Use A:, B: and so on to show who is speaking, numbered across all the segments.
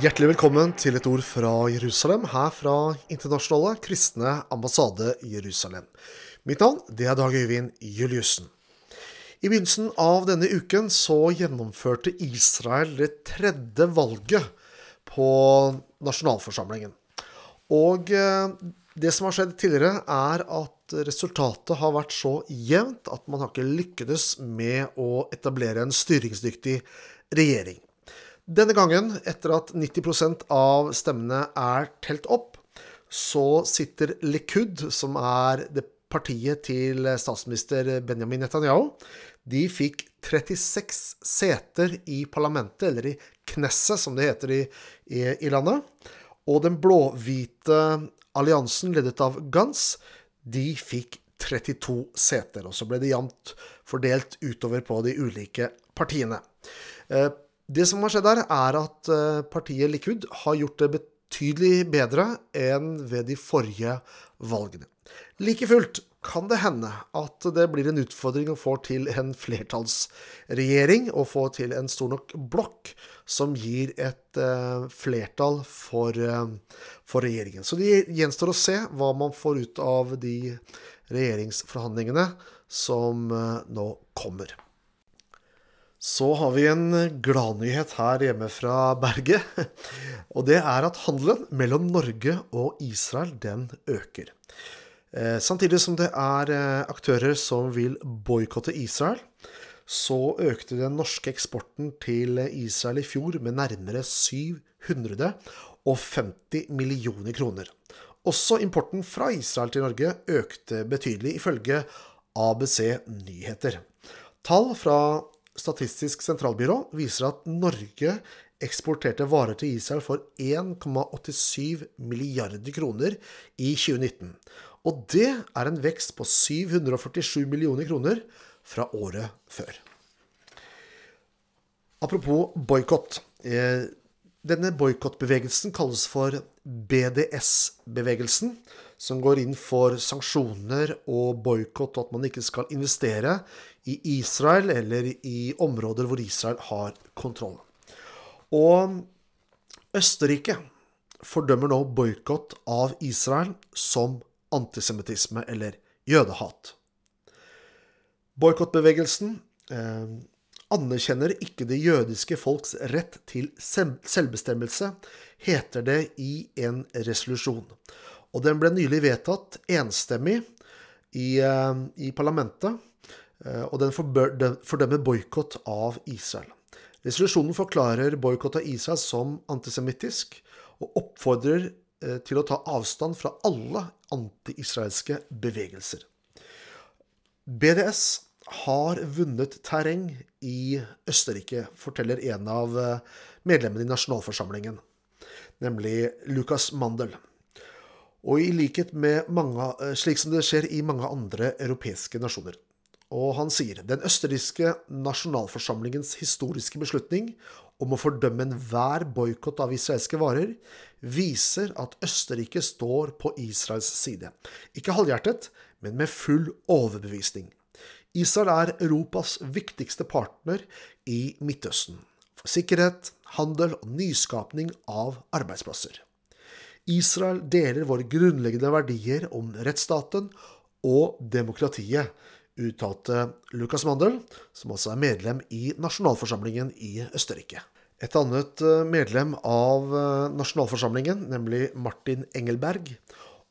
A: Hjertelig velkommen til et ord fra Jerusalem, her fra Internasjonale kristne ambassade Jerusalem. Mitt navn det er Dag Øyvind Juliussen. I begynnelsen av denne uken så gjennomførte Israel det tredje valget på nasjonalforsamlingen. Og eh, det som har skjedd tidligere, er at resultatet har vært så jevnt at man har ikke lykkes med å etablere en styringsdyktig regjering. Denne gangen, etter at 90% av stemmene er telt opp, så sitter Likud, som er det partiet til statsminister Benjamin Netanyahu, de fikk 36 seter i parlamentet, eller i Knesset, som det heter i, i, i landet. Og den blå-hvite alliansen, ledet av Gans, de fikk 32 seter. Og så ble det jevnt fordelt utover på de ulike partiene. Eh, det som har skjedd her, er at eh, partiet Likud har gjort det betydelig bedre enn ved de forrige valgene. Like fullt kan det hende at det blir en utfordring å få til en flertallsregjering og få til en stor nok blokk som gir et eh, flertall for, eh, for, regjeringen. Så det gjenstår å se hva man får ut av de regjeringsforhandlingene som nå kommer. Så har vi en gladnyhet her hjemme fra berget. Og det er at handelen mellom Norge og Israel, den øker. Eh, samtidig som det er eh, aktører som vil boikotte Israel, så økte den norske eksporten til Israel i fjor med nærmere 750 millioner kroner. Også importen fra Israel til Norge økte betydelig, ifølge ABC Nyheter. Tall fra Statistisk sentralbyrå viser at Norge eksporterte varer til Israel for 1,87 milliarder kroner i 2019. Og det er en vekst på 747 millioner kroner fra året før. Apropos boikott. Eh, denne boikottbevegelsen kalles for BDS-bevegelsen, som går inn for sanksjoner og boikott, og at man ikke skal investere i Israel eller i områder hvor Israel har kontroll. Og Østerrike fordømmer nå boikott av Israel som antisemittisme eller jødehat. Boikottbevegelsen eh, anerkjenner ikke det jødiske folks rett til selvbestemmelse, heter det i en resolusjon. Og den ble nylig vedtatt enstemmig i, eh, i parlamentet Eh, og den fordømmer boikott av Israel. Resolusjonen forklarer boikott av Israel som antisemittisk, og oppfordrer eh, til å ta avstand fra alle anti-israelske bevegelser. BDS har vunnet terreng i Østerrike, forteller en av medlemmene i nasjonalforsamlingen, nemlig Lukas Mandel. Og i likhet med mange, slik som det skjer i mange andre europeiske nasjoner. Og han sier den østerrikske nasjonalforsamlingens historiske beslutning om å fordømme enhver boikott av israelske varer viser at Østerrike står på Israels side. Ikke halvhjertet, men med full overbevisning. Israel er Europas viktigste partner i Midtøsten. For sikkerhet, handel og nyskapning av arbeidsplasser. Israel deler våre grunnleggende verdier om rettsstaten og demokratiet, uttalte Lukas Mandel, som altså er medlem i nasjonalforsamlingen i Østerrike. Et annet eh, medlem av eh, nasjonalforsamlingen, nemlig Martin Engelberg,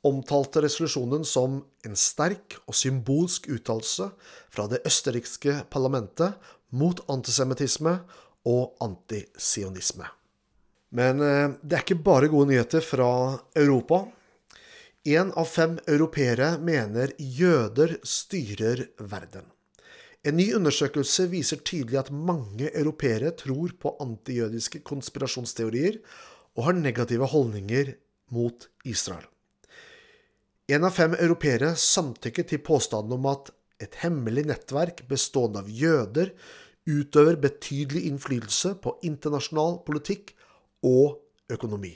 A: omtalte resolusjonen som en sterk og symbolsk uttalelse fra det østerrikske parlamentet mot antisemittisme og antisionisme. Men eh, det er ikke bare gode nyheter fra Europa. Én av fem europeere mener jøder styrer verden. En ny undersøkelse viser tydelig at mange europeere tror på antijødiske konspirasjonsteorier og har negative holdninger mot Israel. En av fem europeere samtykker til påstanden om at et hemmelig nettverk bestående av jøder utøver betydelig innflytelse på internasjonal politikk og økonomi.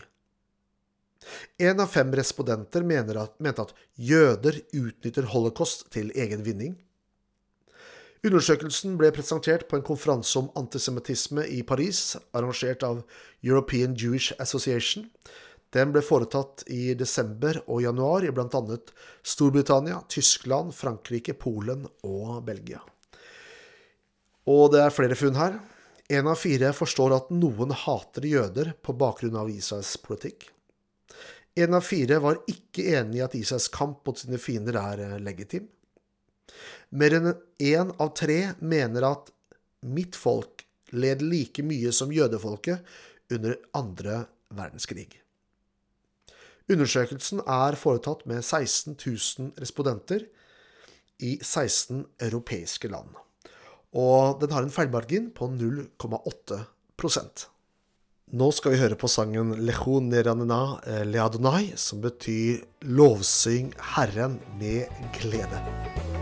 A: En av fem respondenter at, mente at jøder utnytter holocaust til egen vinning. Undersøkelsen ble presentert på en konferanse om antisemittisme i Paris, arrangert av European Jewish Association. Den ble foretatt i desember og januar i bl.a. Storbritannia, Tyskland, Frankrike, Polen og Belgia. Og det er flere funn her. Én av fire forstår at noen hater jøder på bakgrunn av Israels politikk. Én av fire var ikke enig i at Israels kamp mot sine fiender er legitim. Mer enn én av tre mener at mitt folk led like mye som jødefolket under andre verdenskrig. Undersøkelsen er foretatt med 16 000 respondenter i 16 europeiske land, og den har en feilmargin på 0,8% Nå skal vi høre på sangen Lecho Neranena Leadonai, som betyr 'lovsyng Herren med glede'.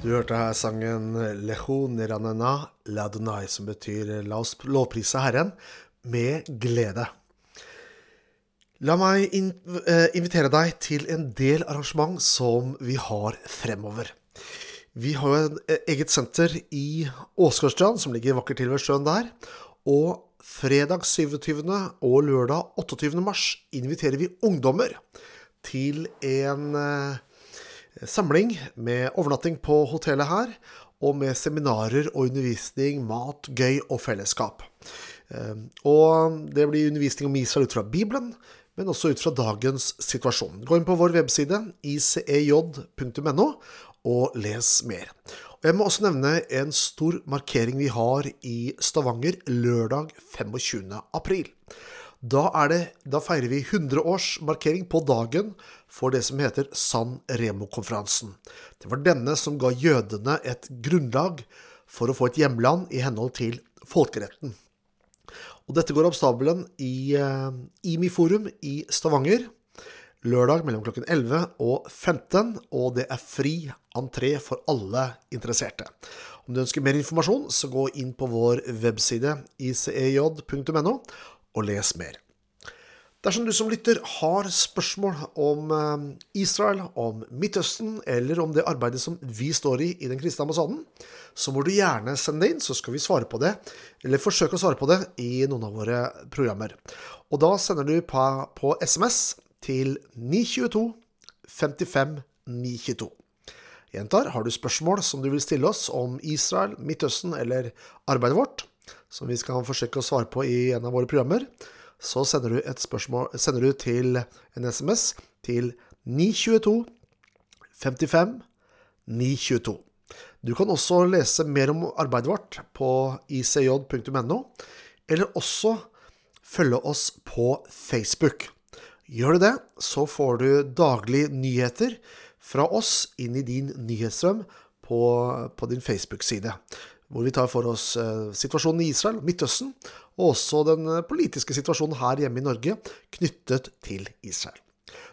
A: Du hørte her sangen Lecho Neranena Ladonai, som betyr 'La oss lovprise Herren med glede'. La meg in eh, invitere deg til en del arrangement som vi har fremover. Vi har jo et eget senter i Åsgårdstrand, som ligger vakkert til ved sjøen der. Og fredag 27. og lørdag 28. mars inviterer vi ungdommer til en eh, samling med overnatting på hotellet her, og med seminarer og undervisning, mat, gøy og fellesskap. Eh, og det blir undervisning om Israel ut fra Bibelen, men også ut fra dagens situasjon. Gå inn på vår webside icej.no og les mer. Og jeg må også nevne en stor markering vi har i Stavanger lørdag 25. april. Da, det, da feirer vi 100-årsmarkering på dagen for det som heter San Remo-konferansen. Det var denne som ga jødene et grunnlag for å få et hjemland i henhold til folkeretten. Og dette går opp stabelen i uh, IMI Forum i Stavanger lørdag mellom klokken 11 og 15, og det er fri entré for alle interesserte. Om du ønsker mer informasjon, så gå inn på vår webside icej.no og les mer. Dersom du som lytter har spørsmål om eh, Israel, om Midtøsten eller om det arbeidet som vi står i i Den kristne ambassaden, så må du gjerne sende det inn, så skal vi svare på det, eller forsøke å svare på det i noen av våre programmer. Og da sender du på, på SMS til 922 55 922. Gjentar, har du spørsmål som du vil stille oss om Israel, Midtøsten eller arbeidet vårt, som vi skal forsøke å svare på i en av våre programmer, så sender du, spørsmål, sender du til en SMS til 922 55 922. Du kan også lese mer om arbeidet vårt på icj.no, eller også følge oss på Facebook. Gjør du det, så får du daglig nyheter fra oss inn i din nyhetsstrøm på, på din Facebook-side hvor vi tar for oss eh, situasjonen i Israel, Midtøsten, og også den eh, politiske situasjonen her hjemme i Norge knyttet til Israel.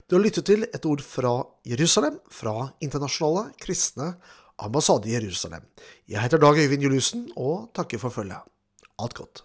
A: Du har lyttet til et ord fra Jerusalem, fra Internasjonale kristne ambassade i Jerusalem. Jeg heter Dag Øyvind Juliussen og takker for følget. Alt godt.